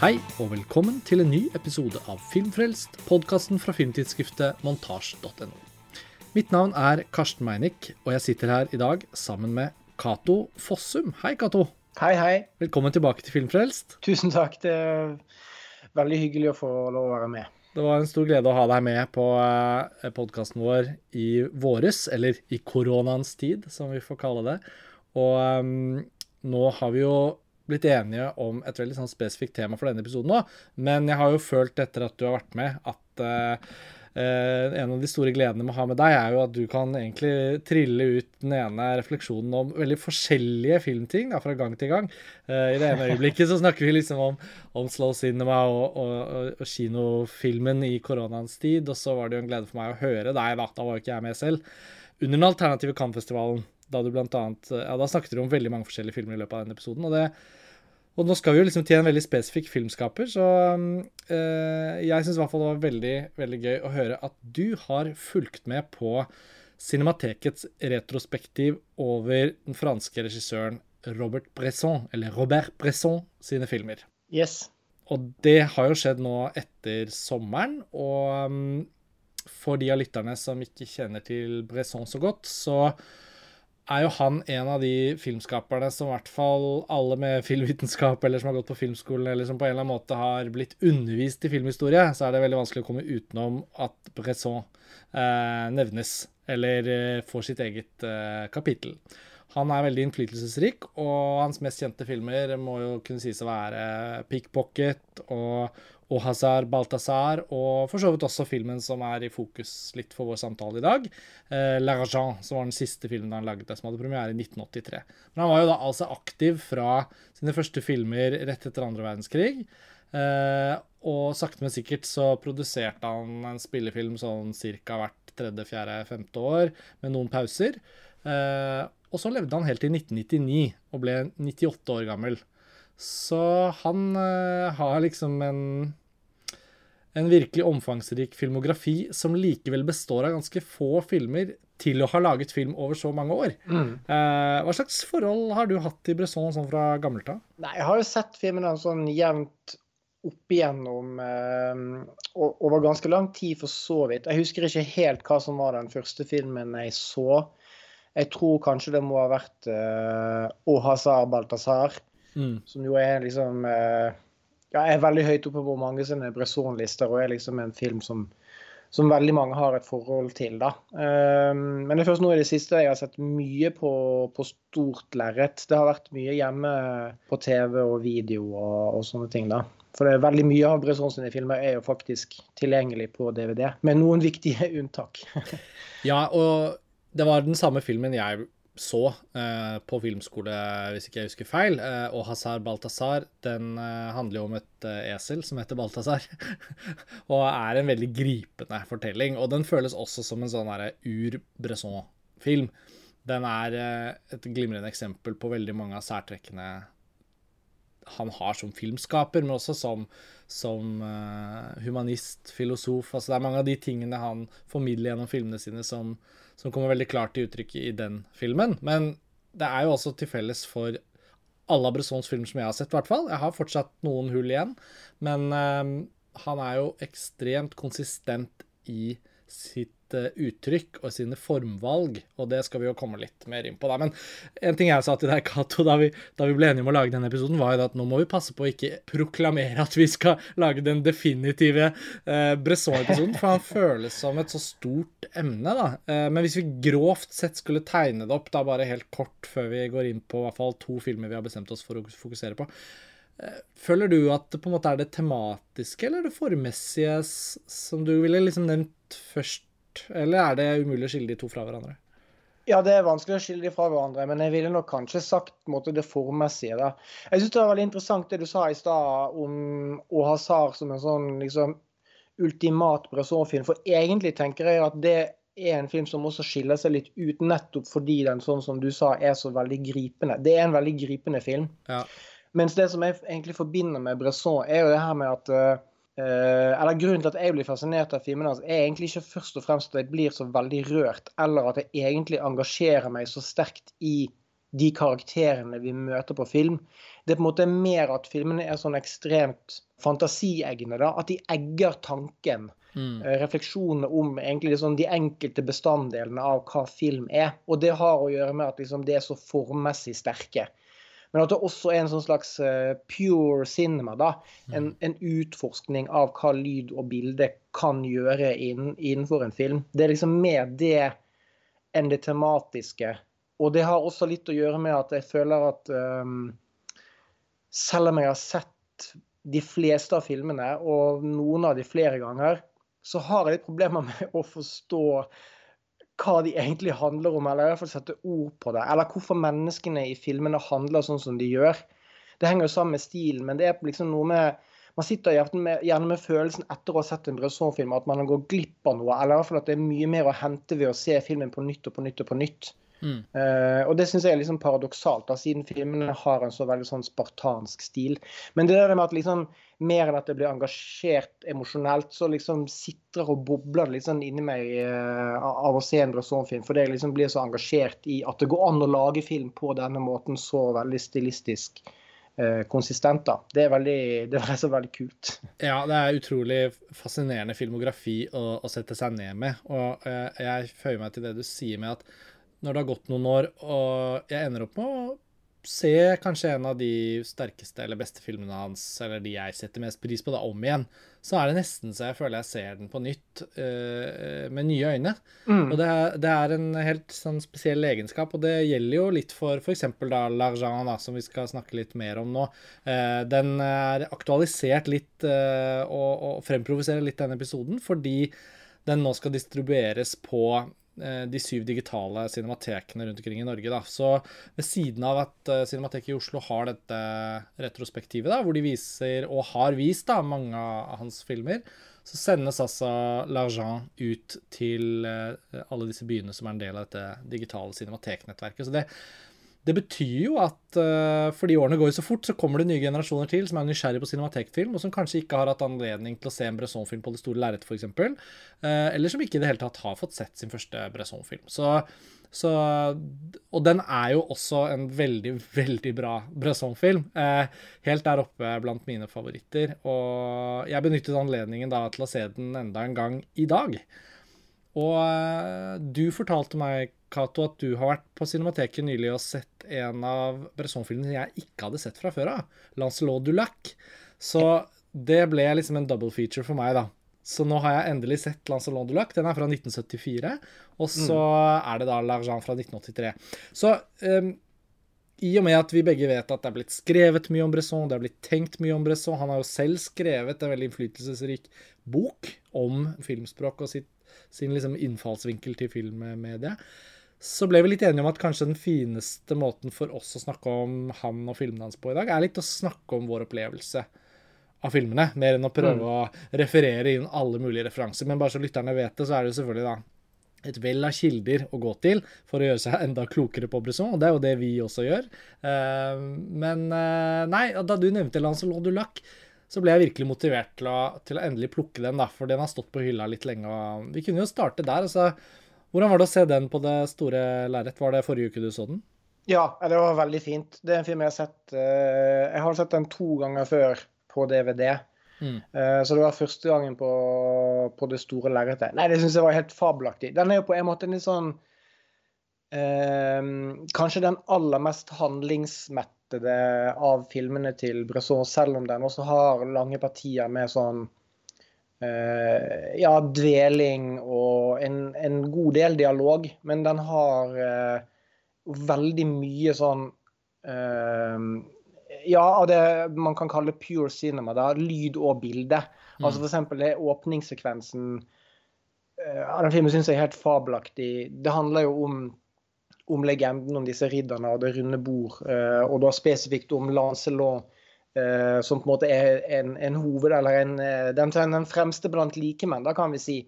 Hei og velkommen til en ny episode av Filmfrelst, podkasten fra filmtidsskriftet montasj.no. Mitt navn er Karsten Meinick, og jeg sitter her i dag sammen med Cato Fossum. Hei, Cato. Hei, hei. Velkommen tilbake til Filmfrelst. Tusen takk. Det er veldig hyggelig å få lov å være med. Det var en stor glede å ha deg med på podkasten vår i våres, eller i koronaens tid, som vi får kalle det. Og um, nå har vi jo blitt enige om et veldig sånn spesifikt tema for denne episoden òg. Men jeg har jo følt etter at du har vært med, at uh, uh, en av de store gledene med å ha med deg, er jo at du kan egentlig trille ut den ene refleksjonen om veldig forskjellige filmting da, fra gang til gang. Uh, I det ene øyeblikket så snakker vi liksom om, om slow cinema og, og, og, kinofilmen i koronaens tid, og så var det jo en glede for meg å høre deg, da. Da var jo ikke jeg med selv. Under den alternative Cannes-festivalen, da Ja, da snakket du om veldig mange forskjellige filmer i løpet av den episoden, og det og nå skal vi jo liksom til en veldig spesifikk filmskaper, så øh, jeg syns i hvert fall det var veldig, veldig gøy å høre at du har fulgt med på Cinematekets retrospektiv over den franske regissøren Robert Bresson, eller Robert Bresson, sine filmer. Yes. Og det har jo skjedd nå etter sommeren, og um, for de av lytterne som ikke kjenner til Bresson så godt, så er jo han en av de filmskaperne som i hvert fall alle med filmvitenskap eller som har gått på filmskolen eller som på en eller annen måte har blitt undervist i filmhistorie, så er det veldig vanskelig å komme utenom at Bresson eh, nevnes eller eh, får sitt eget eh, kapittel. Han er veldig innflytelsesrik, og hans mest kjente filmer må jo kunne sies å være Pickpocket og og Hazar Balthazar, og for så vidt også filmen som er i fokus litt for vår samtale i dag, eh, L'Argent, som var den siste filmen han laget, som hadde premiere i 1983. Men han var jo da altså aktiv fra sine første filmer rett etter andre verdenskrig. Eh, og sakte, men sikkert så produserte han en spillefilm sånn ca. hvert tredje, fjerde, femte år, med noen pauser. Eh, og så levde han helt til 1999 og ble 98 år gammel. Så han uh, har liksom en en virkelig omfangsrik filmografi som likevel består av ganske få filmer til å ha laget film over så mange år. Mm. Eh, hva slags forhold har du hatt til Bresson sånn fra gammelt av? Nei, Jeg har jo sett filmene sånn jevnt opp igjennom eh, over ganske lang tid, for så vidt. Jeg husker ikke helt hva som var den første filmen jeg så. Jeg tror kanskje det må ha vært eh, O Hazar Balthazar, mm. som jo er liksom uh, ja, er veldig høyt oppe på mange sine Bresson-lister, og er liksom en film som, som, veldig mange har et forhold til. da. Um, men det er først nå i det siste jeg har sett mye på, på stort lerret. Det har vært mye hjemme på TV og video og, og, sånne ting. da. For det er veldig mye av Bresson sine filmer er jo faktisk tilgjengelig på DVD, med noen viktige unntak. ja, og det var den samme filmen jeg så eh, på filmskole, hvis ikke jeg husker feil. Eh, og Hazar Balthazar den eh, handler jo om et eh, esel som heter Balthazar. og er en veldig gripende fortelling. Og den føles også som en sånn ur-Bresson-film. Den er eh, et glimrende eksempel på veldig mange av særtrekkene han har som filmskaper, men også som, som uh, humanist, filosof. Altså, det er mange av de tingene han formidler gjennom filmene sine som, som kommer veldig klart til uttrykk i den filmen. Men det er jo også til felles for alle Abressons Bressons filmer som jeg har sett, i hvert fall. Jeg har fortsatt noen hull igjen, men uh, han er jo ekstremt konsistent i sitt Eh, uttrykk og sine formvalg, og det skal vi jo komme litt mer inn på. da. Men en ting jeg sa til deg, Cato, da, da, vi ble enige om å lage denne episoden, var jo at nå må vi passe på å ikke proklamere at vi skal lage den definitive eh, Bresson-episoden, for han føles som et så stort emne, da. Eh, men hvis vi grovt sett skulle tegne det opp, da bare helt kort før vi går inn på i hvert fall to filmer vi har bestemt oss for å fokusere på. Eh, føler du at det på en måte er det tematiske eller det formessige som du ville liksom nevnt først eller er det umulig å skille de to fra hverandre? Ja, det er vanskelig å skille de fra hverandre, men jeg ville nok kanskje sagt måte, det formmessige. da. Jeg syns det var veldig interessant det du sa i stad om Ohazar som en sånn liksom, ultimat Bresson-film. For egentlig tenker jeg at det er en film som også skiller seg litt ut, nettopp fordi den sånn som du sa, er så veldig gripende. Det er en veldig gripende film. Ja. Mens det som jeg egentlig forbinder med Bresson, er jo det her med at Uh, eller Grunnen til at jeg blir fascinert av filmene hans, er egentlig ikke først og fremst at jeg blir så veldig rørt, eller at jeg egentlig engasjerer meg så sterkt i de karakterene vi møter på film. Det er på en måte mer at filmene er sånn ekstremt fantasieggende. da, At de egger tanken. Mm. Refleksjonene om egentlig liksom de enkelte bestanddelene av hva film er. Og det har å gjøre med at liksom det er så formmessig sterke. Men at det også er en sånn slags uh, pure cinema. da, en, mm. en, utforskning av hva lyd og bilde kan gjøre inn, innenfor en film. Det er liksom mer det enn det tematiske. Og det har også litt å gjøre med at jeg føler at um, selv om jeg har sett de fleste av filmene, og noen av de flere ganger, så har jeg litt problemer med å forstå hva de egentlig handler om, eller i hvert fall sette ord på det. Eller hvorfor menneskene i filmene handler sånn som de gjør. Det henger jo sammen med stilen, men det er liksom noe med Man sitter gjerne med, gjerne med følelsen etter å ha sett en Bresson-film at man går glipp av noe, eller i hvert fall at det er mye mer å hente ved å se filmen på nytt og på nytt og på nytt. Mm. Uh, og det syns jeg er liksom paradoksalt, da, siden filmene har en så veldig sånn spartansk stil. Men det der med at liksom mer enn at jeg blir engasjert emosjonelt, så liksom sitrer og bobler det litt sånn inni meg uh, av å se en Bresson-film. For jeg liksom blir så engasjert i at det går an å lage film på denne måten, så veldig stilistisk. Uh, konsistent. da. Det er, veldig, det er så veldig kult. Ja, det er utrolig fascinerende filmografi å, å sette seg ned med. Og jeg føyer meg til det du sier med at når det har gått noen år, og jeg ender opp med å se kanskje en av de sterkeste eller beste filmene hans, eller de jeg setter mest pris på, da om igjen, så er det nesten så jeg føler jeg ser den på nytt uh, med nye øyne. Mm. Og det er, det er, en helt sånn spesiell egenskap, og det gjelder jo litt for f.eks. da L'Argent, da, som vi skal snakke litt mer om nå. Uh, den er aktualisert litt uh, og, og fremprovoserer litt denne episoden fordi den nå skal distribueres på de syv digitale cinematekene rundt omkring i Norge. Da. Så ved siden av at uh, Cinemateket i Oslo har dette retrospektivet, da, hvor de viser, og har vist, da, mange av hans filmer, så sendes altså L'Argent ut til uh, alle disse byene som er en del av dette digitale cinemateknettverket. Så det, det betyr jo at uh, fordi årene går jo så fort, så kommer det nye generasjoner til som er nysgjerrige på cinematekfilm, og som kanskje ikke har hatt anledning til å se en Bresson-film på det store lerretet, f.eks. Uh, eller som ikke i det hele tatt har fått sett sin første Bresson-film. Så, så, og den er jo også en veldig, veldig bra Bresson-film. Uh, helt der oppe blant mine favoritter. Og jeg benyttet anledningen da til å se den enda en gang i dag. Og uh, du fortalte meg, Cato, at du har vært på Cinemateket nylig og sett en av Bresson-filmene jeg ikke hadde sett fra før av. 'Lancelot du Lac'. Så det ble liksom en double feature for meg, da. Så nå har jeg endelig sett 'Lancelot du Lac'. Den er fra 1974. Og så mm. er det da 'L'Argent' fra 1983. Så um, i og med at vi begge vet at det er blitt skrevet mye om Bresson, det er blitt tenkt mye om Bresson Han har jo selv skrevet en veldig innflytelsesrik bok om filmspråk og sitt sin liksom innfallsvinkel til filmmediet, så ble vi litt enige om at kanskje den fineste måten for oss å snakke om han og filmene hans på i dag, er litt å snakke om vår opplevelse av filmene, mer enn å prøve mm. å referere inn alle mulige referanser. Men bare så lytterne vet det, så er det jo selvfølgelig da et vell av kilder å gå til for å gjøre seg enda klokere på Bresson, og det er jo det vi også gjør. Uh, men uh, nei, da du nevnte Lancelot du Lac, så ble jeg virkelig motivert til å, til å, endelig plukke den, da, for den har stått på hylla litt lenge. og Vi kunne jo starte der. altså, Hvordan var det å se den på det store lerret? Var det forrige uke du så den? Ja, det var veldig fint. Det er en film jeg har sett eh, Jeg har sett den to ganger før på DVD. Mm. Eh, så det var første gangen på, på det store lerretet. Nei, det syns jeg var helt fabelaktig. Den er jo på en måte litt sånn eh, Kanskje den aller mest handlingsmette det av filmene til Bresson, selv om den også har lange partier med sånn uh, ja, dveling og en, en, god del dialog. Men den har uh, veldig mye sånn uh, Ja, av det man kan kalle pure cinema. Da, lyd og bilde. Mm. Altså eksempel det åpningssekvensen av den filmen syns jeg er helt fabelaktig. Det handler jo om om legenden om disse ridderne og det runde bord, eh, og da spesifikt om Lancelot, eh, som på en måte er en, en hoved, eller en, eh, den, den, fremste blant likemenn, da kan vi si.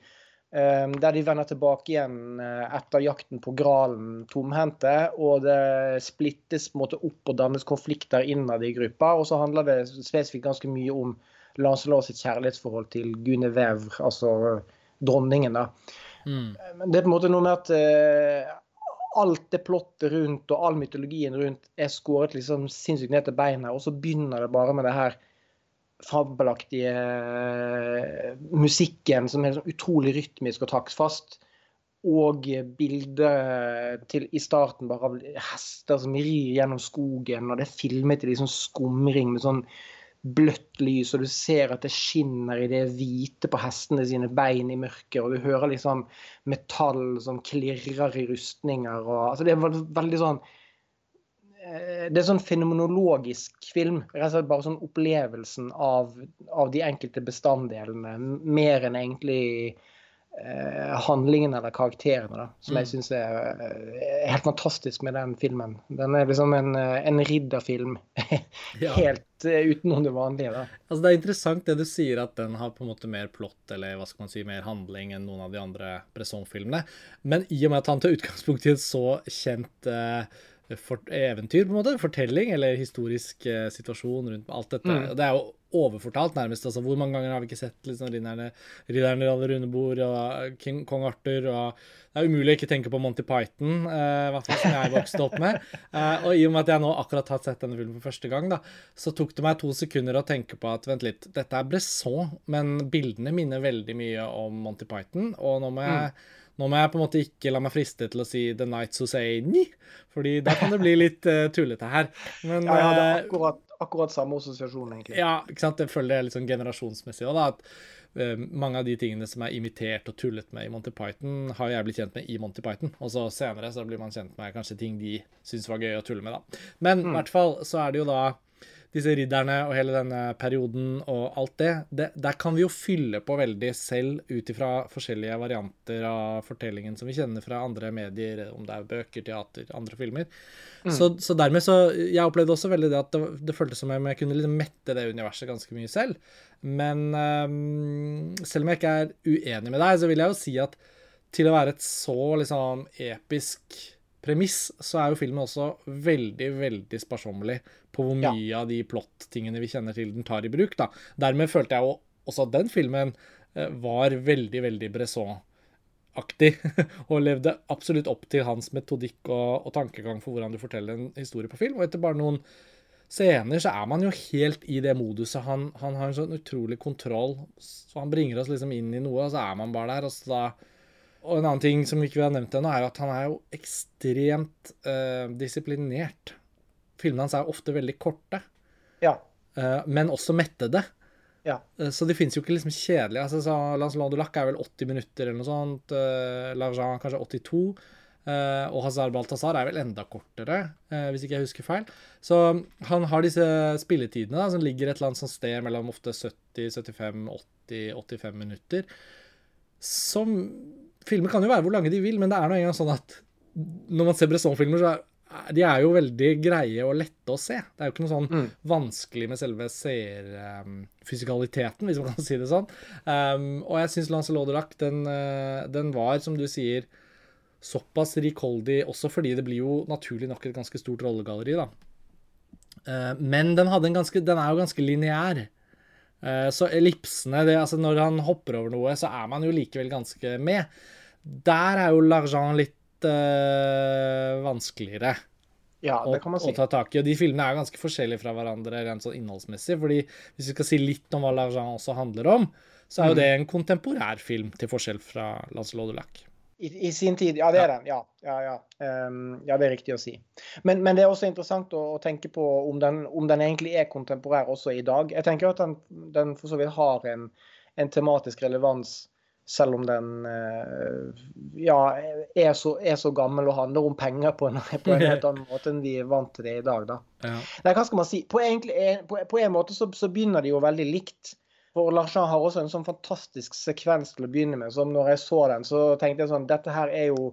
Der de vender tilbake igjen etter jakten på Gralen tomhendte. Og det splittes på en måte opp og dannes konflikter innad i gruppa. Og så handler det spesifikt ganske mye om Lancelot sitt kjærlighetsforhold til Guinevere, altså dronningen. da. Mm. Men det er på en måte noe med at alt det plottet rundt og all mytologien rundt er skåret liksom sinnssykt ned til beina, og så begynner det bare med det her fabelaktige eh, musikken som er sånn utrolig rytmisk og taktfast. Og bildet til, i starten bare av hester som rir gjennom skogen, og det er filmet i liksom skumring med sånn bløtt lys, og du ser at det skinner i det hvite på hestene sine bein i mørket, og du hører liksom metall som klirrer i rustninger og altså Det er veldig sånn eh, det er sånn fenomenologisk film. Rett og slett bare sånn opplevelsen av, av de enkelte bestanddelene, mer enn egentlig eh, handlingen eller karakterene, da, som jeg mm. syns er, er, eh, helt fantastisk med den filmen. Den er liksom en, eh, en ridderfilm. helt ja. utenom det vanlige. da. Altså Det er interessant det du sier, at den har på en måte mer plott eller hva skal man si, mer handling enn noen av de andre Bresson-filmene. Men i og med at han tar utgangspunkt i et så kjent eh, eventyr, på en måte, fortelling eller historisk eh, situasjon rundt alt dette. Mm. Det er jo overfortalt, nærmest. altså Hvor mange ganger har vi ikke sett liksom, ridderne, ridderne i alle runde og King, kong Arthur og Det er umulig å ikke tenke på Monty Python, eh, hvert fall som jeg vokste opp med. Eh, og i og med at jeg nå akkurat har sett denne filmen for første gang, da, så tok det meg to sekunder å tenke på at vent litt, dette er Bresson, men bildene minner veldig mye om Monty Python, og nå må jeg mm. Nå må jeg på en måte ikke la meg friste til å si The Nights Who Say Ni, fordi da kan det bli litt uh, tullete her. Men, ja, ja, det er akkurat, akkurat samme assosiasjon, egentlig. Ja, ikke sant. Jeg føler det er litt sånn generasjonsmessig òg, da. At uh, mange av de tingene som er imitert og tullet med i Monty Python, har jeg blitt kjent med i Monty Python. Og så senere så blir man kjent med kanskje ting de syns var gøy å tulle med, da. Men i mm. hvert fall så er det jo da disse ridderne og hele denne perioden og alt det, det der kan vi jo fylle på veldig selv ut ifra forskjellige varianter av fortellingen som vi kjenner fra andre medier, om det er bøker, teater, andre filmer. Mm. Så, så, dermed så Jeg opplevde også veldig det at det, det føltes som om jeg kunne liksom mette det universet ganske mye selv. Men um, selv om jeg ikke er uenig med deg, så vil jeg jo si at til å være et så liksom episk premiss, så er jo filmen også veldig, veldig sparsommelig på hvor mye ja. av de plott-tingene vi kjenner til, den tar i bruk. da. Dermed følte jeg også at den filmen eh, var veldig, veldig Bresson-aktig. og levde absolutt opp til hans metodikk og, og, tankegang for hvordan du forteller en historie på film. Og etter bare noen scener så er man jo helt i det moduset. Han, han har en sånn utrolig kontroll, så han bringer oss liksom inn i noe, og så er man bare der. og så da og en annen ting som vi ikke har nevnt ennå, er at han er jo ekstremt uh, disiplinert. Filmene hans er ofte veldig korte, ja. uh, men også mettede. Ja. Uh, så de fins jo ikke liksom kjedelige. Altså, så Lancelot Lac er vel 80 minutter eller noe sånt. Uh, L'Argent kanskje 82. Uh, og Hazar Balthazar er vel enda kortere, hvis ikke jeg husker feil. Så han har disse spilletidene da, som ligger et eller annet sånt sted mellom ofte 70, 75, 80, 85 minutter. Som Filmer kan jo være hvor lange de vil, men det er nå engang sånn at når man ser Bresson-filmer, så er de er jo veldig greie og lette å se. Det er jo ikke noe sånn mm. vanskelig med selve seerfysikaliteten, um, hvis man kan si det sånn. Um, og jeg syns Lancelot de den, uh, den, var, som du sier, såpass rikholdig også fordi det blir jo naturlig nok et ganske stort rollegalleri, da. Uh, men den, ganske, den, er jo ganske lineær. Uh, så ellipsene det, altså Når han hopper over noe, så er man jo likevel ganske med. Der er jo L'argent litt uh, vanskeligere ja, det kan man si. å, ta tak i. Og de filmene er ganske forskjellige fra hverandre rent sånn innholdsmessig. fordi hvis vi skal si litt om hva L'argent også handler om, så er jo mm. det en kontemporær film, til forskjell fra Lancelot de Lac. I, I, sin tid, ja, det er den. Ja, ja, ja. Um, ja det er riktig å si. Men, men, det er også interessant å, å tenke på om den, om den, egentlig er kontemporær også i dag. Jeg tenker at den, den for så vidt har en, en tematisk relevans selv om den uh, ja, er så, er så, gammel og handler om penger på en, på en, helt annen måte enn vi er vant til det i dag. Da. Ja. Nei, hva skal man si? På, egentlig, på, på en måte så, så, begynner de jo veldig likt. For Larshan har også en sånn fantastisk sekvens til å begynne med. som Når jeg så den, så tenkte jeg sånn Dette her er jo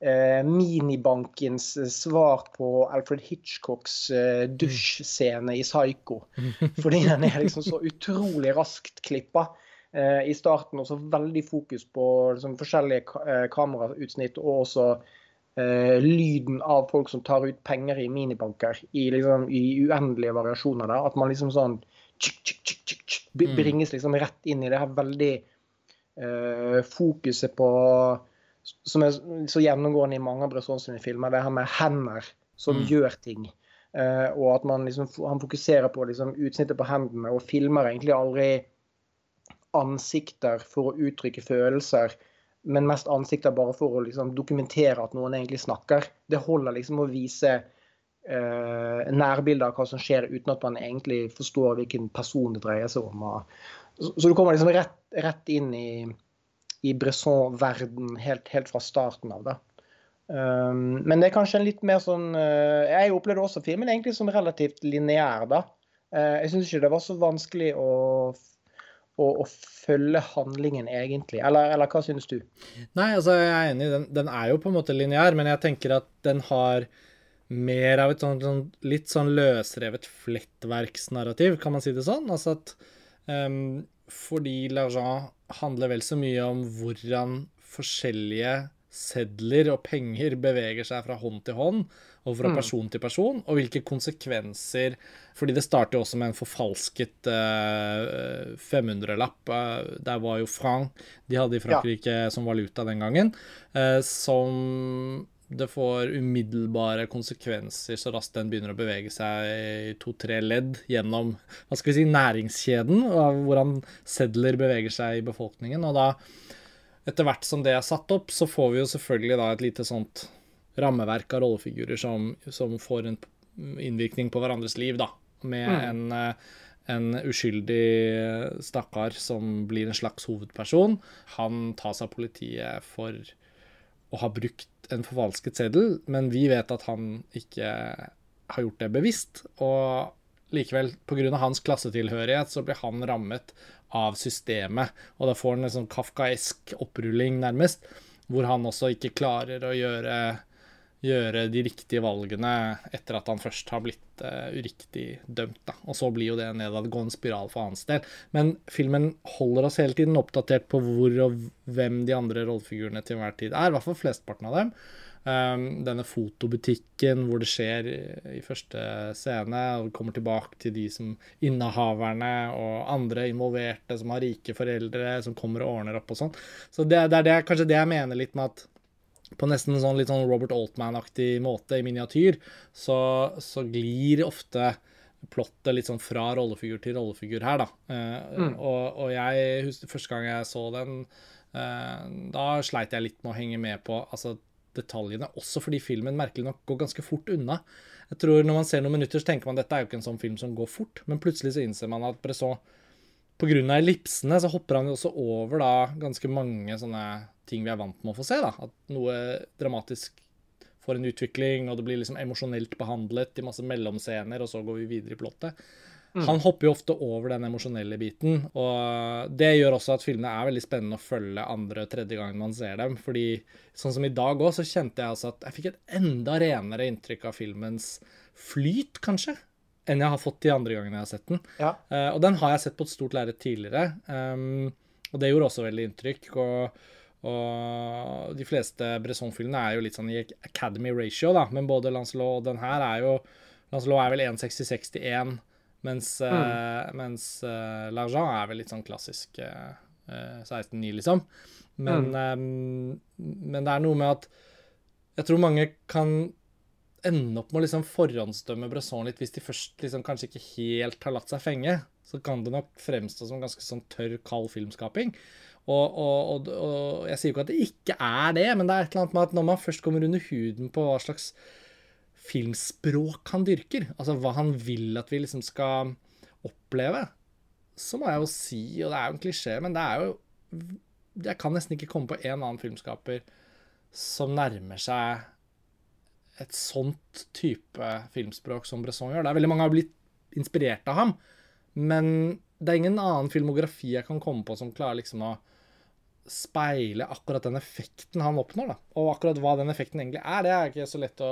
eh, minibankens svar på Alfred Hitchcocks eh, dusjscene i Psycho. Fordi den er liksom så utrolig raskt klippa. Eh, i starten og så veldig fokus på liksom, forskjellige ka kamerautsnitt og også eh, lyden av folk som tar ut penger i minibanker i, liksom, i uendelige variasjoner. Der. At man liksom sånn mm. bringes liksom rett inn i det her veldig uh, fokuset på som er så gjennomgående i mange av Bresson sine filmer, det her med hender som mm. gjør ting. Uh, og at man liksom, han fokuserer på liksom, utsnittet på hendene og filmer egentlig aldri ansikter for å uttrykke følelser, men mest ansikter bare for å liksom, dokumentere at noen egentlig snakker. Det holder liksom å vise uh, nærbilder av hva som skjer, uten at man egentlig forstår hvilken person det dreier seg om. Så, så du kommer liksom rett, rett inn i i Bresson-verden helt, helt, fra starten av. det. Um, men det er kanskje en litt mer sånn uh, Jeg opplevde også filmen egentlig som relativt lineær, da. Uh, jeg syns ikke det var så vanskelig å, å, å følge handlingen, egentlig. Eller, eller, hva synes du? Nei, altså jeg er enig. Den, den er jo på en måte lineær, men jeg tenker at den har mer av et sånt, sånn litt sånn løsrevet flettverksnarrativ, kan man si det sånn? Altså at um, fordi L'argent handler vel så mye om hvordan forskjellige sedler og penger beveger seg fra hånd til hånd og fra mm. person til person, og hvilke konsekvenser Fordi det starter jo også med en forfalsket uh, 500-lapp. Uh, der var jo franc de hadde i Frankrike ja. som valuta den gangen, uh, som det får umiddelbare konsekvenser så raskt den begynner å bevege seg i to-tre ledd gjennom hva skal vi si, næringskjeden, og hvordan sedler beveger seg i befolkningen. Og da, etter hvert som det er satt opp, så får vi jo selvfølgelig da et lite sånt rammeverk av rollefigurer som, som får en innvirkning på hverandres liv, da. Med mm. en, en uskyldig stakkar som blir en slags hovedperson. Han tas av politiet for å ha brukt en forfalsket seddel, men vi vet at han ikke har gjort det bevisst. Og likevel, pga. hans klassetilhørighet, så blir han rammet av systemet. Og da får han en sånn kafkaesk opprulling, nærmest, hvor han også ikke klarer å gjøre, gjøre de riktige valgene etter at han først har blitt uh, uriktig dømt. Da. Og så blir jo det en nedadgående spiral for hans del. Men filmen holder oss hele tiden oppdatert på hvor og hvem de andre rollefigurene til enhver tid er. I hvert fall flesteparten av dem. Um, denne fotobutikken hvor det skjer i, første scene, og kommer tilbake til de som innehaverne og andre involverte som har rike foreldre, som kommer og ordner opp og sånn. Så det, det er det, kanskje det jeg mener litt med at på nesten sånn litt sånn Robert Altman-aktig måte i miniatyr, så, så, glir ofte plottet litt sånn fra rollefigur til rollefigur her, da. Uh, mm. og, og, jeg husker første gang jeg så den, uh, da sleit jeg litt med å henge med på altså detaljene, også fordi filmen merkelig nok går ganske fort unna. Jeg tror Når man ser noen minutter, så tenker man dette er jo ikke en sånn film som går fort, men plutselig så innser man at Bresson Pga. ellipsene så hopper han jo også over da ganske mange sånne ting vi er vant med å få se. da, At noe dramatisk får en utvikling, og det blir liksom emosjonelt behandlet i masse mellomscener, og så går vi videre i plottet. Mm. Han hopper jo ofte over den emosjonelle biten, og det gjør også at filmene er veldig spennende å følge andre og tredje gang man ser dem. fordi sånn som i dag òg, så kjente jeg altså at jeg fikk et enda renere inntrykk av filmens flyt, kanskje, enn jeg har fått de andre gangene jeg har sett den. Ja. Uh, og den har jeg sett på et stort lerret tidligere, um, og det gjorde også veldig inntrykk. og og de fleste Bresson-filmene er jo litt sånn i Academy ratio, da. Men både Lancelot og den her er jo Lancelot er vel 1,60-61 mens, mm. uh, mens uh, L'Argent er vel litt sånn klassisk uh, eh, 16-9, liksom. Men, mm. um, men det er noe med at jeg tror mange kan ende opp med å liksom forhåndsdømme Bresson litt hvis de først liksom kanskje ikke helt har latt seg fenge. Så kan det nok fremstå som ganske sånn tørr, kald filmskaping. Og, og, og, og jeg sier jo ikke at det ikke er det, men det er et eller annet med at når man først kommer under huden på hva slags filmspråk han dyrker, altså hva han vil at vi liksom skal oppleve, så må jeg jo si, og det er jo en klisjé, men det er jo Jeg kan nesten ikke komme på en annen filmskaper som nærmer seg et sånt type filmspråk som Bresson gjør. Det er veldig mange har blitt inspirert av ham, men det er ingen annen filmografi jeg kan komme på som klarer liksom å speile akkurat den effekten han oppnår. Da. Og akkurat hva den effekten egentlig er, det er ikke så lett å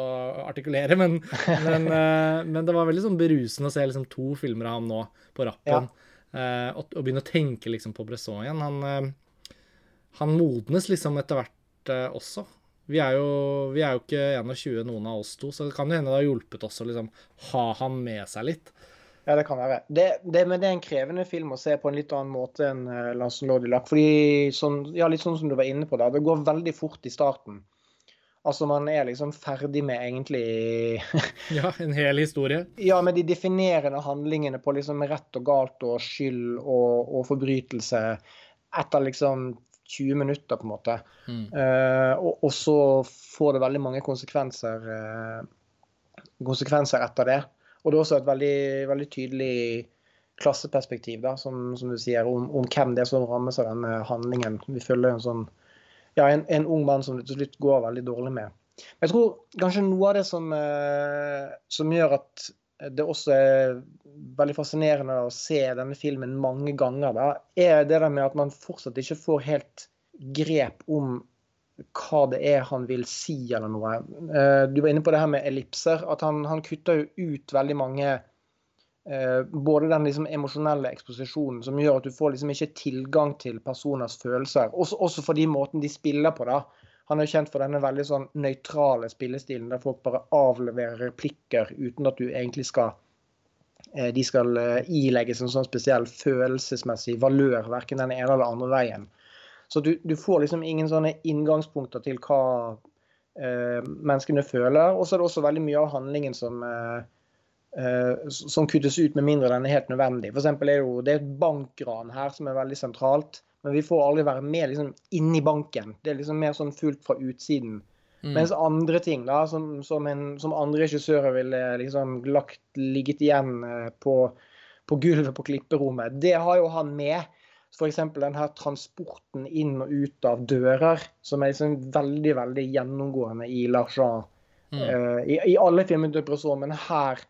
artikulere. Men, men, uh, men det var veldig sånn berusende å se liksom, to filmer av ham nå på rappen. Ja. Uh, og, og, begynne å tenke liksom, på Bresson igjen. Han, uh, han modnes liksom etter hvert også. Vi er, jo, vi er, jo, ikke 21, noen av oss to, så det kan hende det har hjulpet oss å liksom, ha han med seg litt. Ja, det kan være. Det, det, men det er en krevende film å se på en litt annen måte enn uh, Lars Lordi Lack. Fordi, sånn, ja, litt sånn som du var inne på, da, det går veldig fort i starten. Altså, man er liksom ferdig med egentlig Ja, en hel historie? Ja, med de definerende handlingene på liksom rett og galt og skyld og, og forbrytelse etter liksom 20 minutter, på en måte. Mm. Uh, og, og, så får det veldig mange konsekvenser, uh, konsekvenser etter det. Og det er også et veldig, veldig tydelig klasseperspektiv, da, som, som du sier, om, om, hvem det er som rammes av denne handlingen. Vi følger en sånn ja, en, en, ung mann som det til slutt går veldig dårlig med. Men jeg tror kanskje noe av det som, eh, som gjør at det også er veldig fascinerende å se denne filmen mange ganger, da, er det der med at man fortsatt ikke får helt grep om hva det er han vil si, eller noe. Eh, du var inne på det her med ellipser. At han, han kutter jo ut veldig mange eh, Både den liksom emosjonelle eksposisjonen som gjør at du får liksom ikke tilgang til personers følelser. Også, også fordi måten de spiller på, da. Han er jo kjent for denne veldig sånn nøytrale spillestilen der folk bare avleverer replikker uten at du egentlig skal eh, de skal ilegges en sånn spesiell følelsesmessig valør, verken den ene eller andre veien. Så du, du, får liksom ingen sånne inngangspunkter til hva eh, menneskene føler. Og så er det også veldig mye av handlingen som, eh, eh som kuttes ut, med mindre den er helt nødvendig. For er det jo det er et bankran her som er veldig sentralt. Men vi får aldri være med liksom, inni banken. Det er liksom mer sånn fullt fra utsiden. Mm. Mens andre ting, da, som, som, en, som andre regissører ville liksom lagt, ligget igjen eh, på, på gulvet på klipperommet, det har jo han med. F.eks. den her transporten inn og ut av dører, som er liksom veldig veldig gjennomgående i L'argent. Mm. Uh, i, i, alle filmer Bresson, men her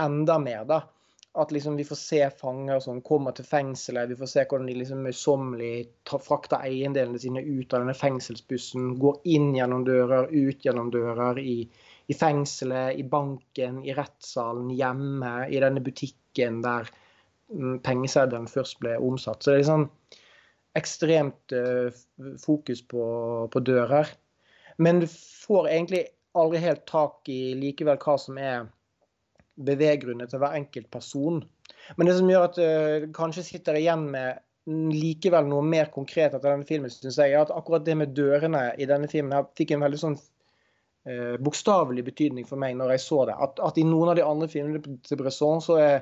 enda mer. da. At liksom vi får se fanger som kommer til fengselet. Vi får se hvordan de liksom møysommelig frakter eiendelene sine ut av denne fengselsbussen. Går inn gjennom dører, ut gjennom dører i, i fengselet, i banken, i rettssalen, hjemme, i denne butikken der Mm, pengeseddelen først ble omsatt. Så det er liksom ekstremt uh, fokus på, på, dører. Men du får egentlig aldri helt tak i likevel hva som er beveggrunnen til hver enkelt person. Men det som gjør at uh, kanskje sitter igjen med likevel noe mer konkret etter denne filmen, synes jeg, er at akkurat det med dørene i denne filmen her fikk en veldig sånn uh, bokstavelig betydning for meg når jeg så det. At, at, i noen av de andre filmene til Bresson så er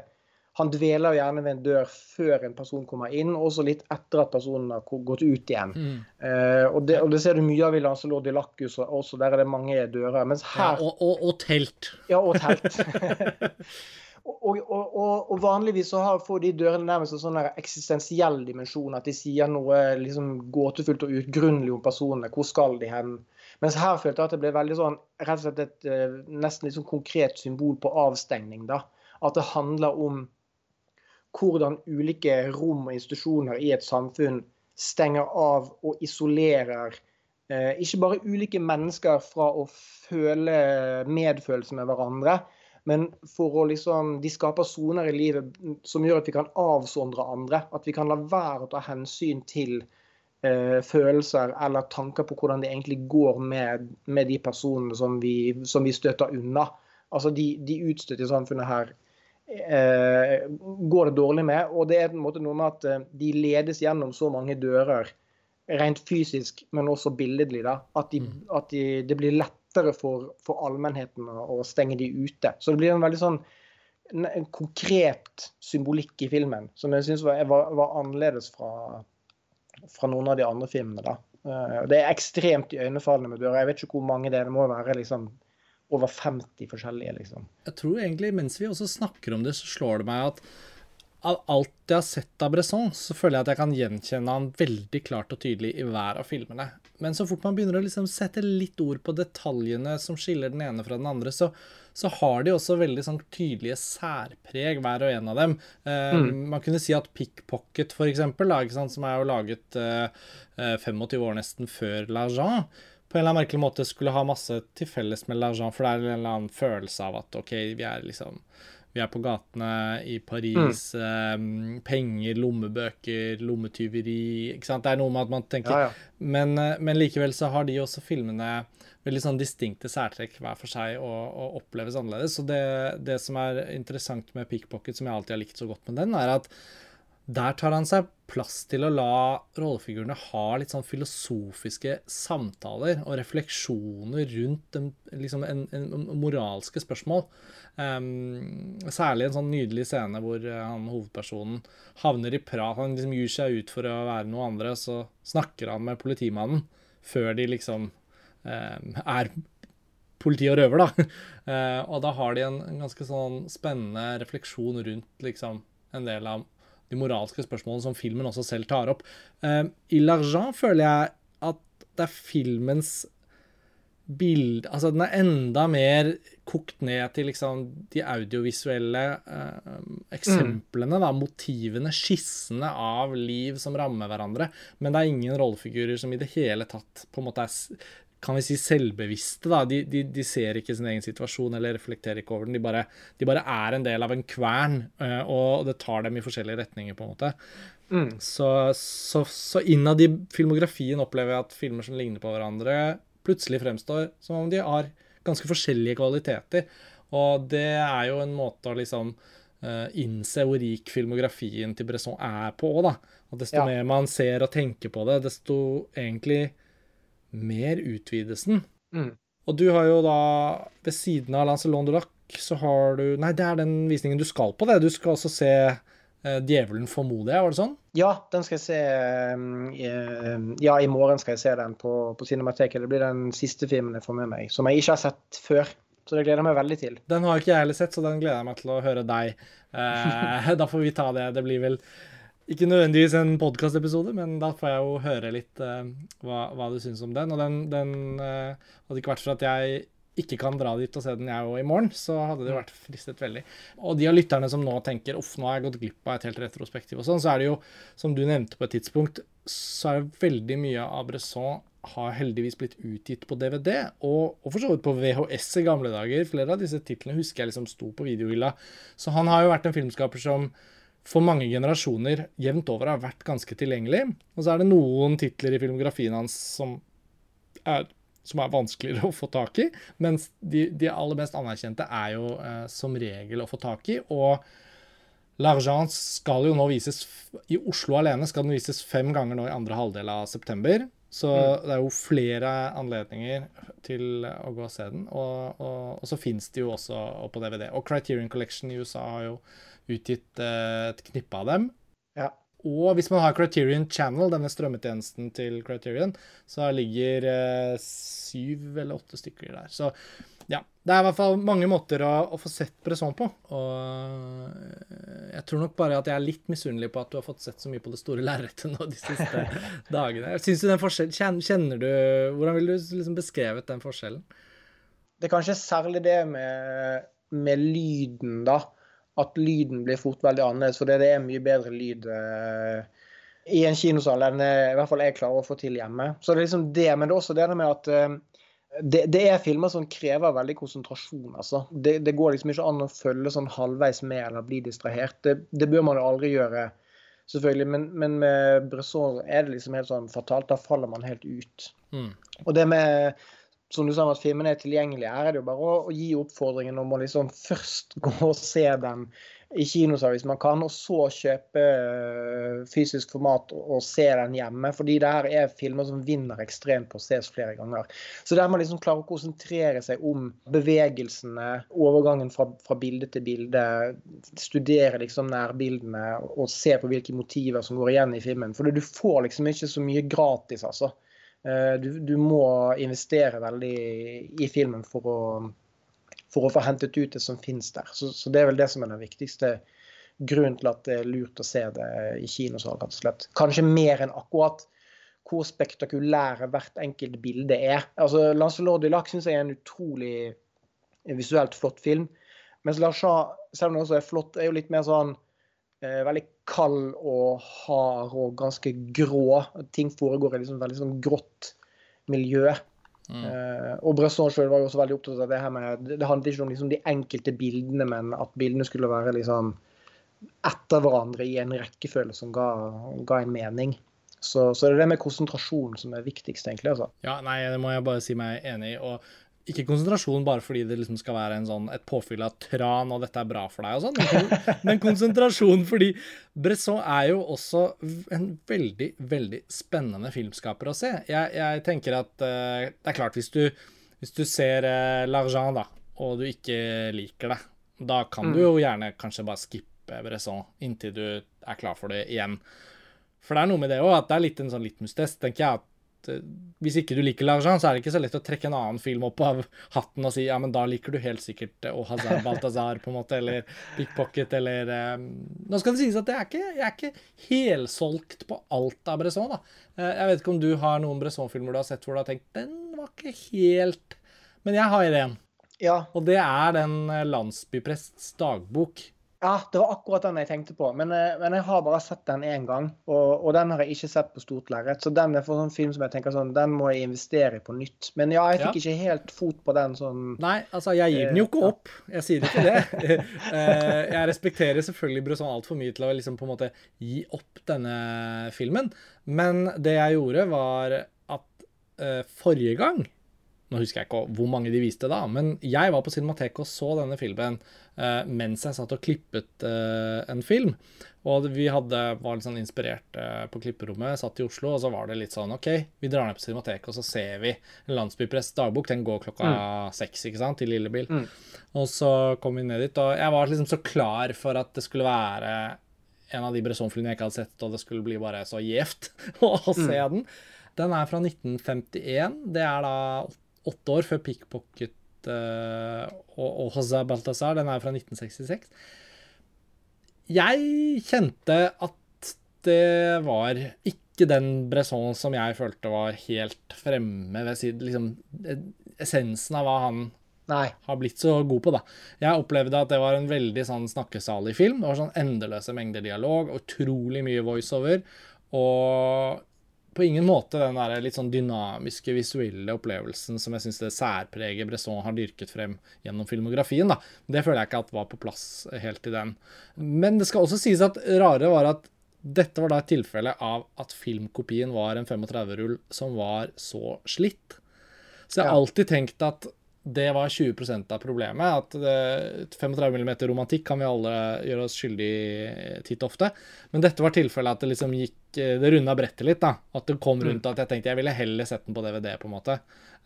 han dveler gjerne ved en dør før en person kommer inn, og også litt etter at personen har gått ut igjen. Mm. Uh, og, det, og, det, ser du mye av i Lancelot de Lacus også, der er det mange dører. Mens her ja, og, og, og, telt. Ja, og telt. og, vanligvis så har, får de dørene nærmest en sånn eksistensiell dimensjon, at de sier noe liksom gåtefullt og utgrunnelig om personene. Hvor skal de hen? Mens her følte jeg at det ble veldig sånn, rett og slett et uh, nesten litt sånn konkret symbol på avstengning. da. At det handler om hvordan ulike rom og institusjoner i et samfunn stenger av og isolerer eh, ikke bare ulike mennesker fra å føle medfølelse med hverandre, men for å liksom, de skaper soner i livet som gjør at vi kan avsondre andre. At vi kan la være å ta hensyn til eh, følelser eller tanker på hvordan det egentlig går med, med de personene som vi, som vi, støter unna. Altså de, de utstøtte i samfunnet her går det dårlig med. Og det er på en måte noe med at eh, de ledes gjennom så mange dører, rent fysisk, men også billedlig, da, at, de, mm. at de, det blir lettere for, for allmennheten å, å, stenge de ute. Så det blir en veldig sånn en konkret symbolikk i filmen som jeg syns var, var, var, annerledes fra, fra, noen av de andre filmene. da. Eh, det er ekstremt iøynefallende med dører. Jeg vet ikke hvor mange det er. Det må være liksom over 50 forskjellige, liksom. Jeg tror egentlig, mens vi også snakker om det, så slår det meg at av alt jeg har sett av Bresson, så føler jeg at jeg kan gjenkjenne han veldig klart og tydelig i hver av filmene. Men så fort man begynner å liksom sette litt ord på detaljene som skiller den ene fra den andre, så, så har de også veldig sånn tydelige særpreg, hver og en av dem. Eh, mm. Man kunne si at Pickpocket, for eksempel, da, som er jo laget eh, 25 eh, år nesten før L'Argent, på en eller annen merkelig måte skulle ha masse til felles med L'Argent, for det er en eller annen følelse av at OK, vi er liksom vi er på gatene i Paris, mm. Eh, penger, lommebøker, lommetyveri ikke sant? Det er noe med at man tenker ja, ja. Men, men, likevel så har de også filmene veldig sånn distinkte særtrekk hver for seg og, og oppleves annerledes. Så det, det som er interessant med Pickpocket, som jeg alltid har likt så godt med den, er at der tar han seg plass til å la rollefigurene ha litt sånn filosofiske samtaler og refleksjoner rundt en, liksom en, en moralske spørsmål. Um, særlig en sånn nydelig scene hvor uh, han hovedpersonen havner i prat. Han liksom gir seg ut for å være noe andre, så snakker han med politimannen før de liksom um, er politi og røver, da. Uh, og da har de en, en ganske sånn spennende refleksjon rundt liksom en del av de moralske spørsmålene som filmen også selv tar opp. Uh, I L'Argent føler jeg at det er filmens bilde Altså, den er enda mer kokt ned til liksom de audiovisuelle uh, eksemplene, mm. da, motivene, skissene av liv som rammer hverandre. Men det er ingen rollefigurer som i det hele tatt på en måte er kan vi si, selvbevisste. da, de, de, de, ser ikke sin egen situasjon eller reflekterer ikke over den. De bare, de bare er en del av en kvern, eh, og det tar dem i forskjellige retninger, på en måte. Mm. Så, så, så, innad i filmografien opplever jeg at filmer som ligner på hverandre, plutselig fremstår som om de har ganske forskjellige kvaliteter. Og det er jo en måte å liksom uh, innse hvor rik filmografien til Bresson er på òg, da. Og desto ja. mer man ser og tenker på det, desto egentlig mer utvidelsen. Mm. Og du har jo da, ved siden av Lancelot de Lac, så har du Nei, det er den visningen du skal på, det. Du skal også se eh, Djevelen formoder jeg, var det sånn? Ja, den skal jeg se um, Ja, i morgen skal jeg se den på, på Cinemateket. Det blir den siste filmen jeg får med meg, som jeg ikke har sett før. Så det gleder jeg meg veldig til. Den har ikke jeg heller sett, så den gleder jeg meg til å høre deg. Eh, da får vi ta det. Det blir vel ikke nødvendigvis en podkastepisode, men da får jeg jo høre litt uh, hva, hva, du syns om den. Og den, den uh, hadde ikke vært for at jeg ikke kan dra dit og se den jeg òg i morgen, så hadde det vært fristet veldig. Og de av lytterne som nå tenker uff, nå har jeg gått glipp av et helt retrospektiv og sånn, så er det jo, som du nevnte på et tidspunkt, så er det veldig mye av Bresson har heldigvis blitt utgitt på DVD, og, og for så vidt på VHS i gamle dager. Flere av disse titlene husker jeg liksom sto på videohylla. Så han har jo vært en filmskaper som for mange generasjoner jevnt over har vært ganske tilgjengelig. Og så er det noen titler i filmografien hans som er, som er vanskeligere å få tak i, mens de, de aller mest anerkjente er jo eh, som regel å få tak i. og L'Argent skal jo nå vises I Oslo alene skal den vises fem ganger nå i andre halvdel av september. Så mm. det er jo flere anledninger til å gå og se den. Og, og, og så fins det jo også på DVD. Og Criterion Collection i USA har jo utgitt eh, et knippe av dem. Ja. Og hvis man har Criterion Channel, denne strømmetjenesten til Criterion, så ligger eh, syv eller åtte stykker der. Så ja, det er i hvert fall mange måter å, å få sett Bresson på. Og eh, jeg tror nok bare at jeg er litt misunnelig på at du har fått sett så mye på det store lerretet nå de siste dagene. Syns du den forskjellen Kjenner du Hvordan vil du liksom beskrevet den forskjellen? Det er kanskje særlig det med, med lyden, da at lyden blir fort veldig annerledes. For det er mye bedre lyd eh, i en kinosal enn eh, i hvert fall jeg klarer å få til hjemme. Så det er liksom det, Men det er også det med at eh, det, det, er filmer som krever veldig konsentrasjon. altså. Det, det, går liksom ikke an å følge sånn halvveis med eller bli distrahert. Det, det bør man jo aldri gjøre, selvfølgelig. Men, men, med Bresson er det liksom helt sånn fatalt. Da faller man helt ut. Mm. Og det med som du sa at filmene er tilgjengelige, her er det jo bare å, å gi oppfordringen om å liksom først gå og se dem i kinosal hvis man kan, og så kjøpe uh, fysisk format og, og, se den hjemme. Fordi det her er filmer som vinner ekstremt på å ses flere ganger. Så der man liksom klarer å konsentrere seg om bevegelsene, overgangen fra, fra bilde til bilde, studere liksom nærbildene og se på hvilke motiver som går igjen i filmen. For du får liksom ikke så mye gratis, altså. Eh, du, du, må investere veldig i filmen for å, for å få hentet ut det som finnes der. Så, så, det er vel det som er den viktigste grunnen til at det er lurt å se det i kinosal, rett og slett. Kanskje mer enn akkurat hvor spektakulære hvert enkelt bilde er. Altså, Lancelot de Lac syns jeg er en utrolig visuelt flott film. Mens Lachat, selv om det også er flott, er jo litt mer sånn veldig kald og hard og ganske grå. Ting foregår i liksom veldig sånn grått miljø. Mm. Uh, og Bresson sjøl var jo også veldig opptatt av det her med Det handlet ikke om liksom, de enkelte bildene, men at bildene skulle være liksom etter hverandre i en rekkefølge som ga, ga en mening. Så, så, det er det med konsentrasjon som er viktigst, egentlig. altså. Ja, nei, det må jeg bare si meg enig i. og ikke konsentrasjon bare fordi det liksom skal være sånn, et påfyll av tran og dette er bra for deg og sånn, men, men, konsentrasjon fordi Bresson er jo også en veldig, veldig spennende filmskaper å se. Jeg, jeg tenker at uh, det er klart, hvis du, hvis du ser uh, L'Argent, da, og du ikke liker det, da kan mm. du jo gjerne kanskje bare skippe Bresson inntil du er klar for det igjen. For det er noe med det òg, at det er litt en sånn litmus-test, tenker jeg. at Eh, hvis ikke du liker L'argent, så er det ikke så lett å trekke en annen film opp av hatten og si ja, men da liker du helt sikkert Au Hazar Balthazar, på en måte, eller Pickpocket, eller um... Nå skal det sies at jeg er ikke, jeg er ikke helsolgt på alt av Bresson, da. Jeg vet ikke om du har noen Bresson-filmer du har sett hvor du har tenkt den var ikke helt Men jeg har en. Ja. Og det er den landsbyprests dagbok. Ja, det var akkurat den jeg tenkte på. Men, eh, men jeg har bare sett den én gang. Og, og, den har jeg ikke sett på stort lerret. Så den er for sånn film som jeg tenker sånn, den må jeg investere i på nytt. Men ja, jeg fikk ja. ikke helt fot på den sånn Nei, altså, jeg gir den jo ikke opp. Jeg sier ikke det. Eh, jeg respekterer selvfølgelig Brusson altfor mye til å liksom på en måte gi opp denne filmen. Men det jeg gjorde, var at forrige gang nå husker jeg ikke hvor mange de viste da, men jeg var på Cinemateket og så denne filmen uh, mens jeg satt og klippet uh, en film. Og vi hadde, var litt sånn inspirert uh, på klipperommet, satt i Oslo, og så var det litt sånn OK, vi drar ned på Cinemateket, og så ser vi en Landsbypress dagbok. Den går klokka mm. seks, ikke sant, til Lillebil. Mm. Og så kom vi ned dit, og jeg var liksom så klar for at det skulle være en av de Bresson-filmene jeg ikke hadde sett, og det skulle bli bare så gjevt å se mm. den. Den er fra 1951. Det er da åtte år før Pickpocket uh, og, og José Balthazar. Den er fra 1966. Jeg kjente at det var ikke den Bresson som jeg følte var helt fremme ved siden liksom, Essensen av hva han Nei. har blitt så god på, da. Jeg opplevde at det var en veldig sånn snakkesalig film. Det var sånn endeløse mengder dialog, utrolig mye voiceover. Og på ingen måte den der litt sånn dynamiske visuelle opplevelsen som jeg syns det særpreget Bresson har dyrket frem gjennom filmografien. da. Det føler jeg ikke at var på plass helt i den. Men det skal også sies at rare var at dette var da et tilfelle av at filmkopien var en 35-rull som var så slitt. Så jeg har alltid tenkt at det var 20% av problemet. At 35 mm romantikk kan vi alle gjøre oss skyldig i titt ofte. Men dette var tilfellet at det liksom gikk eh, Det runda brettet litt. da, At det kom rundt mm. at jeg tenkte jeg ville heller sett den på DVD, på en måte.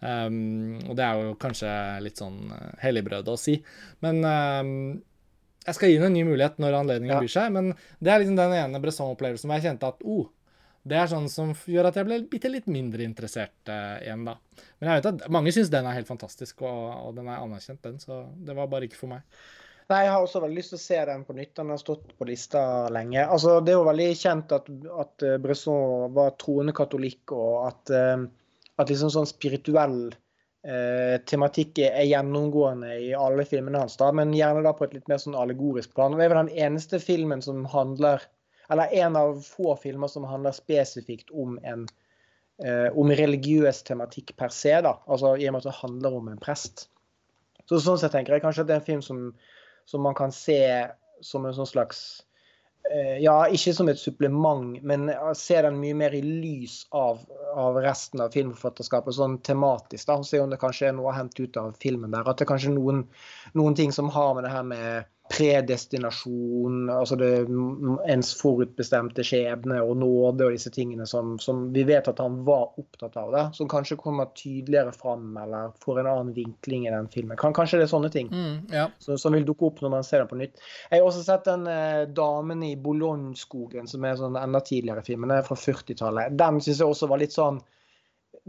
Um, og det er jo kanskje litt sånn eh, helligbrød å si. Men um, jeg skal gi den en ny mulighet når anledningen ja. byr seg. Men det er liksom den ene Bresson-opplevelsen hvor jeg kjente at oh, det er sånn som gjør at jeg ble bitte litt mindre interessert uh, igjen, da. Men jeg vet at mange syns den er helt fantastisk, og, og, den er anerkjent, den. Så det var bare ikke for meg. Nei, jeg har også veldig lyst til å se den på nytt. Den har stått på lista lenge. Altså, Det er jo veldig kjent at, at eh, Bresson var troende katolikk, og at, uh, at liksom sånn spirituell eh, tematikk er gjennomgående i alle filmene hans. da, Men gjerne da på et litt mer sånn allegorisk plan. Og Det er vel den eneste filmen som handler eller en av få filmer som handler spesifikt om en eh, om religiøs tematikk per se, da. Altså i og med at det handler om en prest. Så sånn sett tenker jeg kanskje at det er en film som, som man kan se som en sånn slags eh, Ja, ikke som et supplement, men se den mye mer i lys av, av resten av filmforfatterskapet, sånn tematisk. da, Se om det kanskje er noe å hente ut av filmen der. At det er kanskje noen, noen ting som har med det her med predestinasjon, altså det, ens forutbestemte skjebne og nåde og disse tingene som, som, vi vet at han var opptatt av, det, som kanskje kommer tydeligere fram eller får en annen vinkling i den filmen. Kan, kanskje det er sånne ting mm, ja. som, som vil dukke opp når man ser den på nytt. Jeg har også sett den eh, damen i Boulogne-skogen, som er sånn enda tidligere film. Den er fra 40-tallet. Den syns jeg også var litt sånn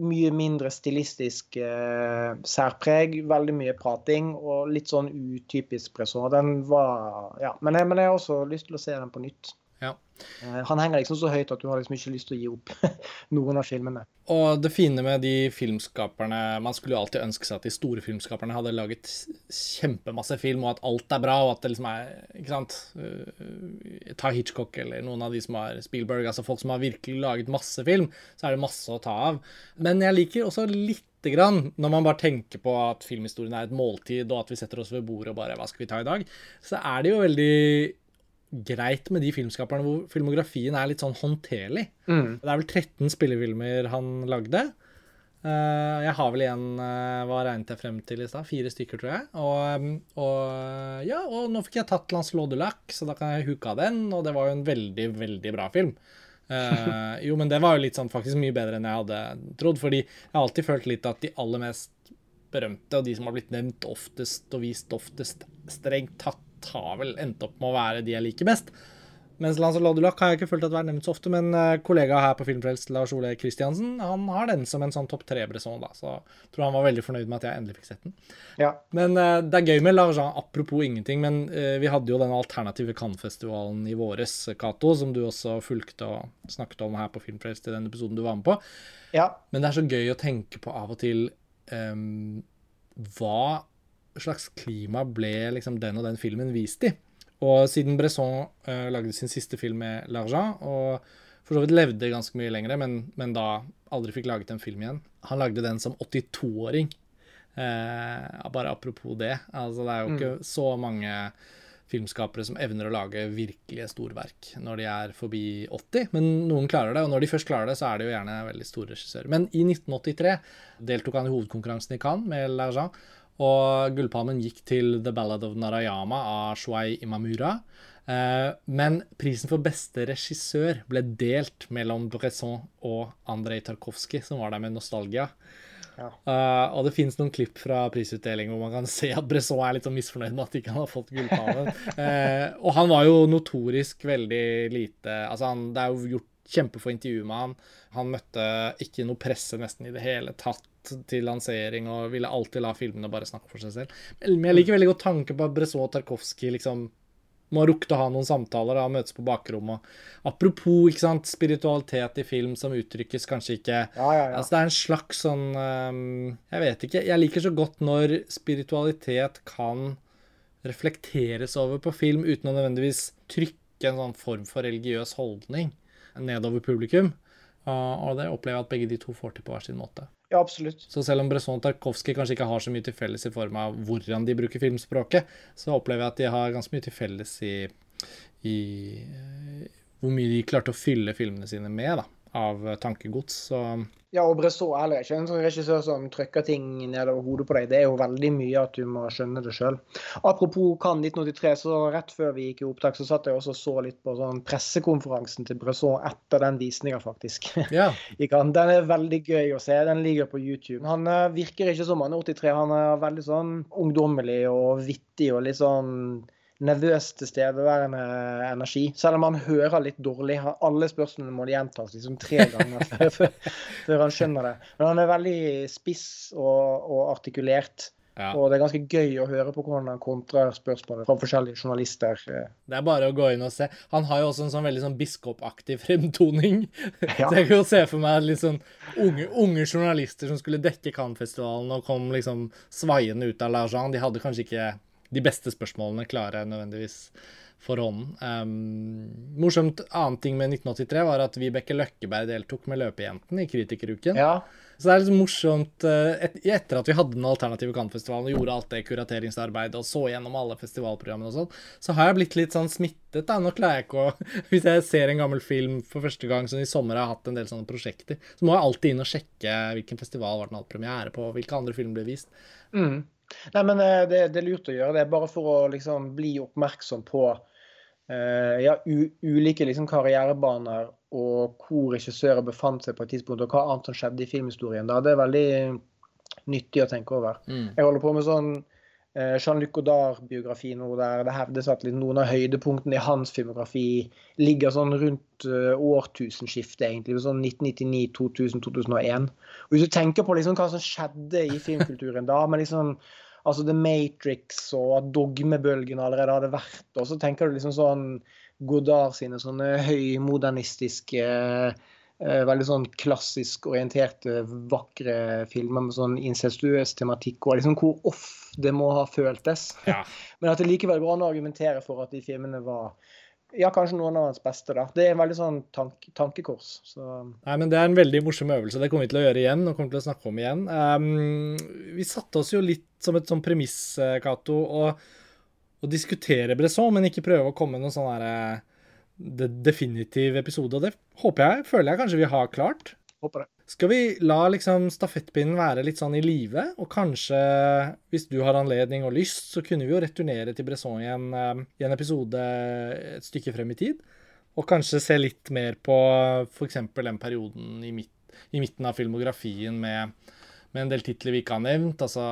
mye mindre stilistisk eh, særpreg, veldig mye prating og litt sånn utypisk person. Den var Ja. Men jeg, men jeg har også lyst til å se den på nytt. Ja. Eh, han henger liksom så høyt at du har liksom ikke lyst til å gi opp noen av filmene. Og det fine med de filmskaperne Man skulle jo alltid ønske seg at de store filmskaperne hadde laget kjempemasse film, og at alt er bra, og at det liksom er Ikke sant? Uh, ta Hitchcock eller noen av de som har Spielberg, altså folk som har virkelig laget masse film, så er det masse å ta av. Men jeg liker også litt grann, når man bare tenker på at filmhistorien er et måltid, og at vi setter oss ved bordet og bare Hva skal vi ta i dag? Så er det jo veldig greit med de filmskaperne hvor filmografien er litt sånn håndterlig. Mm. Det er vel 13 spillefilmer han lagde. Eh, jeg har vel igjen uh, Hva regnet jeg frem til i stad? Fire stykker, tror jeg. Og, um, og, ja, og nå fikk jeg tatt Lancelot du så da kan jeg huke av den. Og det var jo en veldig, veldig bra film. Jo, men det var jo litt sånn faktisk mye bedre enn jeg hadde trodd. Fordi jeg har alltid følt litt at de aller mest berømte, og de som har blitt nevnt oftest og vist oftest, strengt tatt har vel endt opp med å være de jeg liker best. Mens Lance du Lac har jeg ikke følt at vært nevnt så ofte, men kollega her på Filmfrelst, Lars Ole Kristiansen, han har den som en sånn topp tre-bresson, da. Så jeg tror han var veldig fornøyd med at jeg endelig fikk sett den. Ja. Men uh, det er gøy med L'argent, apropos ingenting, men uh, vi hadde jo den alternative Cannes-festivalen i våres, Cato, som du også fulgte og snakket om her på Filmfrelst i den episoden du var med på. Ja. Men det er så gøy å tenke på av og til um, hva slags klima ble liksom den og den filmen vist i. Og siden Bresson uh, lagde sin siste film med L'Argent, og for så vidt levde ganske mye lenger, men, men, da aldri fikk laget en film igjen Han lagde den som 82-åring. Uh, bare apropos det. Altså, det er jo ikke mm. så mange filmskapere som evner å lage virkelige storverk når de er forbi 80, men noen klarer det. Og når de først klarer det, så er de jo gjerne veldig store regissører. Men i 1983 deltok han i hovedkonkurransen i Cannes med L'Argent. Og gullpalmen gikk til The Ballad of Narayama av Shuai Imamura. Eh, men prisen for beste regissør ble delt mellom Bresson og Andrej Tarkovskij, som var der med nostalgia. Ja. Uh, og det finnes noen klipp fra prisutdeling hvor man kan se at Bresson er litt sånn misfornøyd med at ikke han har fått gullpalmen. uh, og han var jo notorisk veldig lite Altså, han, det er jo gjort kjempefå intervju med han. Han møtte ikke noe presse nesten i det hele tatt til lansering og ville alltid la filmene bare snakke for seg selv. Men jeg liker veldig godt tanken på at Bresson og Tarkovskij liksom må ha rukket å ha noen samtaler og møtes på bakrommet. Apropos ikke sant, spiritualitet i film som uttrykkes kanskje ikke ja, ja, ja. Altså Det er en slags sånn um, Jeg vet ikke. Jeg liker så godt når spiritualitet kan reflekteres over på film uten å nødvendigvis trykke en sånn form for religiøs holdning nedover publikum. Og det opplever jeg at begge de to får til på hver sin måte. Ja, absolutt. Så selv om Bresson og Tarkovskij kanskje ikke har så mye til felles i form av hvordan de bruker filmspråket, så opplever jeg at de har ganske mye til felles i, i hvor mye de klarte å fylle filmene sine med da, av tankegods. Så ja, og Bresson er ikke en sånn regissør som trykker ting nedover hodet på deg. Det er jo veldig mye at du må skjønne det sjøl. Apropos Cannes 1983, så rett før vi gikk i opptak, så satt jeg også så litt på sånn pressekonferansen til Bresson etter den visninga, faktisk. Ja. den er veldig gøy å se. Den ligger på YouTube. Han eh, virker ikke som han er 83. Han er veldig sånn ungdommelig og vittig og litt sånn nervøs tilstedeværende energi. Selv om han hører litt dårlig. Alle spørsmålene må gjentas liksom tre ganger før, før, han skjønner det. Men han er veldig spiss og, og artikulert. Ja. Og det er ganske gøy å høre på hvordan han kontrer spørsmålet fra forskjellige journalister. Det er bare å gå inn og se. Han har jo også en sånn veldig sånn biskopaktig fremtoning. Ja. Så jeg kan jo se for meg litt sånn unge, unge journalister som skulle dekke Cannes-festivalen og kom liksom svaiende ut av L'argent. De hadde kanskje ikke de beste spørsmålene klarer jeg nødvendigvis for hånden. Um, morsomt annen ting med 1983 var at Vibeke Løkkeberg deltok med Løpejentene i Kritikeruken. Ja. Så det er liksom morsomt uh, et, Etter at vi hadde den alternative Cannes-festivalen og gjorde alt det kurateringsarbeidet og så gjennom alle festivalprogrammene og sånn, så har jeg blitt litt sånn smittet. da, Nå klarer jeg ikke å Hvis jeg ser en gammel film for første gang, som i sommer har hatt en del sånne prosjekter, så må jeg alltid inn og sjekke hvilken festival var den hadde premiere på, hvilke andre filmer ble vist. Mm. Nei, men eh, det, det, er lurt å gjøre det, bare for å liksom bli oppmerksom på uh, ja, u, ulike liksom, karrierebaner og hvor regissører befant seg på et tidspunkt, og hva annet som skjedde i filmhistorien. Da. Det er veldig nyttig å tenke over. Mm. Jeg holder på med sånn uh, Jean-Luc Godard-biografi nå, der det hevdes at noen av høydepunktene i hans filmografi ligger sånn rundt uh, årtusenskiftet, egentlig. Sånn 1999, 2000, 2001. Og Hvis du tenker på liksom, hva som skjedde i filmkulturen da, med liksom altså The Matrix og at dogmebølgen allerede hadde vært. Og så tenker du liksom sånn Godard sine sånne høymodernistiske eh, veldig sånn klassisk orienterte, vakre filmer med sånn incestuøs tematikk, og liksom hvor off det må ha føltes. Ja. Men at det likevel går an å argumentere for at de filmene var ja, kanskje noen av hans beste. da. Det er en veldig sånn tank, tankekors. Så. Nei, men Det er en veldig morsom øvelse. Det kommer vi til å gjøre igjen. og kommer til å snakke om igjen. Um, vi satte oss jo litt som et sånn premiss, eh, Cato, å, å diskutere Bresson, men ikke prøve å komme med noen sånn derre de, definitiv episode. Og det håper jeg, føler jeg kanskje vi har klart. Håper det. Skal vi la liksom stafettpinnen være litt sånn i live, og kanskje, hvis du har anledning og lyst, så kunne vi jo returnere til Bresson igjen eh, i en episode et stykke frem i tid. Og kanskje se litt mer på f.eks. den perioden i, midt, i, midten av filmografien med, med en del titler vi ikke har nevnt. Altså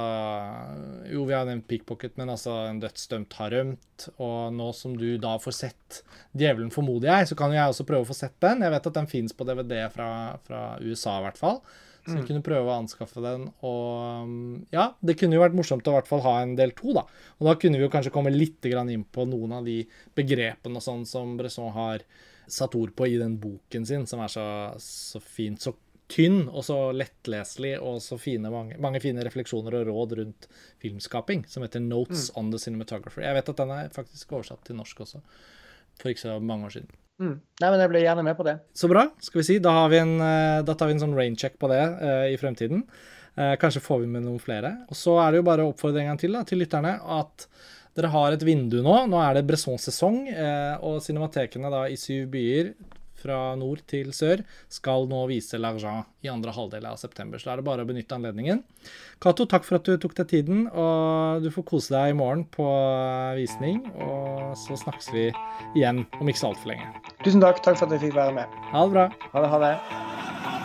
Jo, vi har nevnt Pickpocket, men altså En dødsdømt har rømt. Og nå som du da får sett 'Djevelen formoder jeg', så kan jo jeg også prøve å få sett den. Jeg vet at den fins på DVD fra, fra, USA, i hvert fall. Så vi kunne prøve å anskaffe den. Og ja, det kunne jo vært morsomt å i hvert fall ha en del to, da. Og da kunne vi jo kanskje komme litt inn på noen av de begrepene og sånn som Bresson har satt ord på i den boken sin, som er så, så fint, så tynn og så lettleselig, og så fine, mange, mange, fine refleksjoner og råd rundt filmskaping, som heter 'Notes mm. on the Cinematographer'. Jeg vet at den er faktisk oversatt til norsk også, for ikke så mange år siden. Mm. Nei, men jeg blir gjerne med på det. Så bra. Skal vi si. Da, har vi en, eh, da tar vi en sånn raincheck på det uh, i fremtiden. Uh, kanskje får vi med noen flere. Og så er det jo bare gang til da, til lytterne at dere har et vindu nå. Nå er det Bresson-sesong, og cinematekene da i syv byer fra nord til sør skal nå vise L'Argent i andre halvdel av september. Så da er det bare å benytte anledningen. Cato, takk for at du tok deg tiden. Og du får kose deg i morgen på visning. Og så snakkes vi igjen om ikke så altfor lenge. Tusen takk. Takk for at jeg fikk være med. Ha det bra. Ha det. Ha det.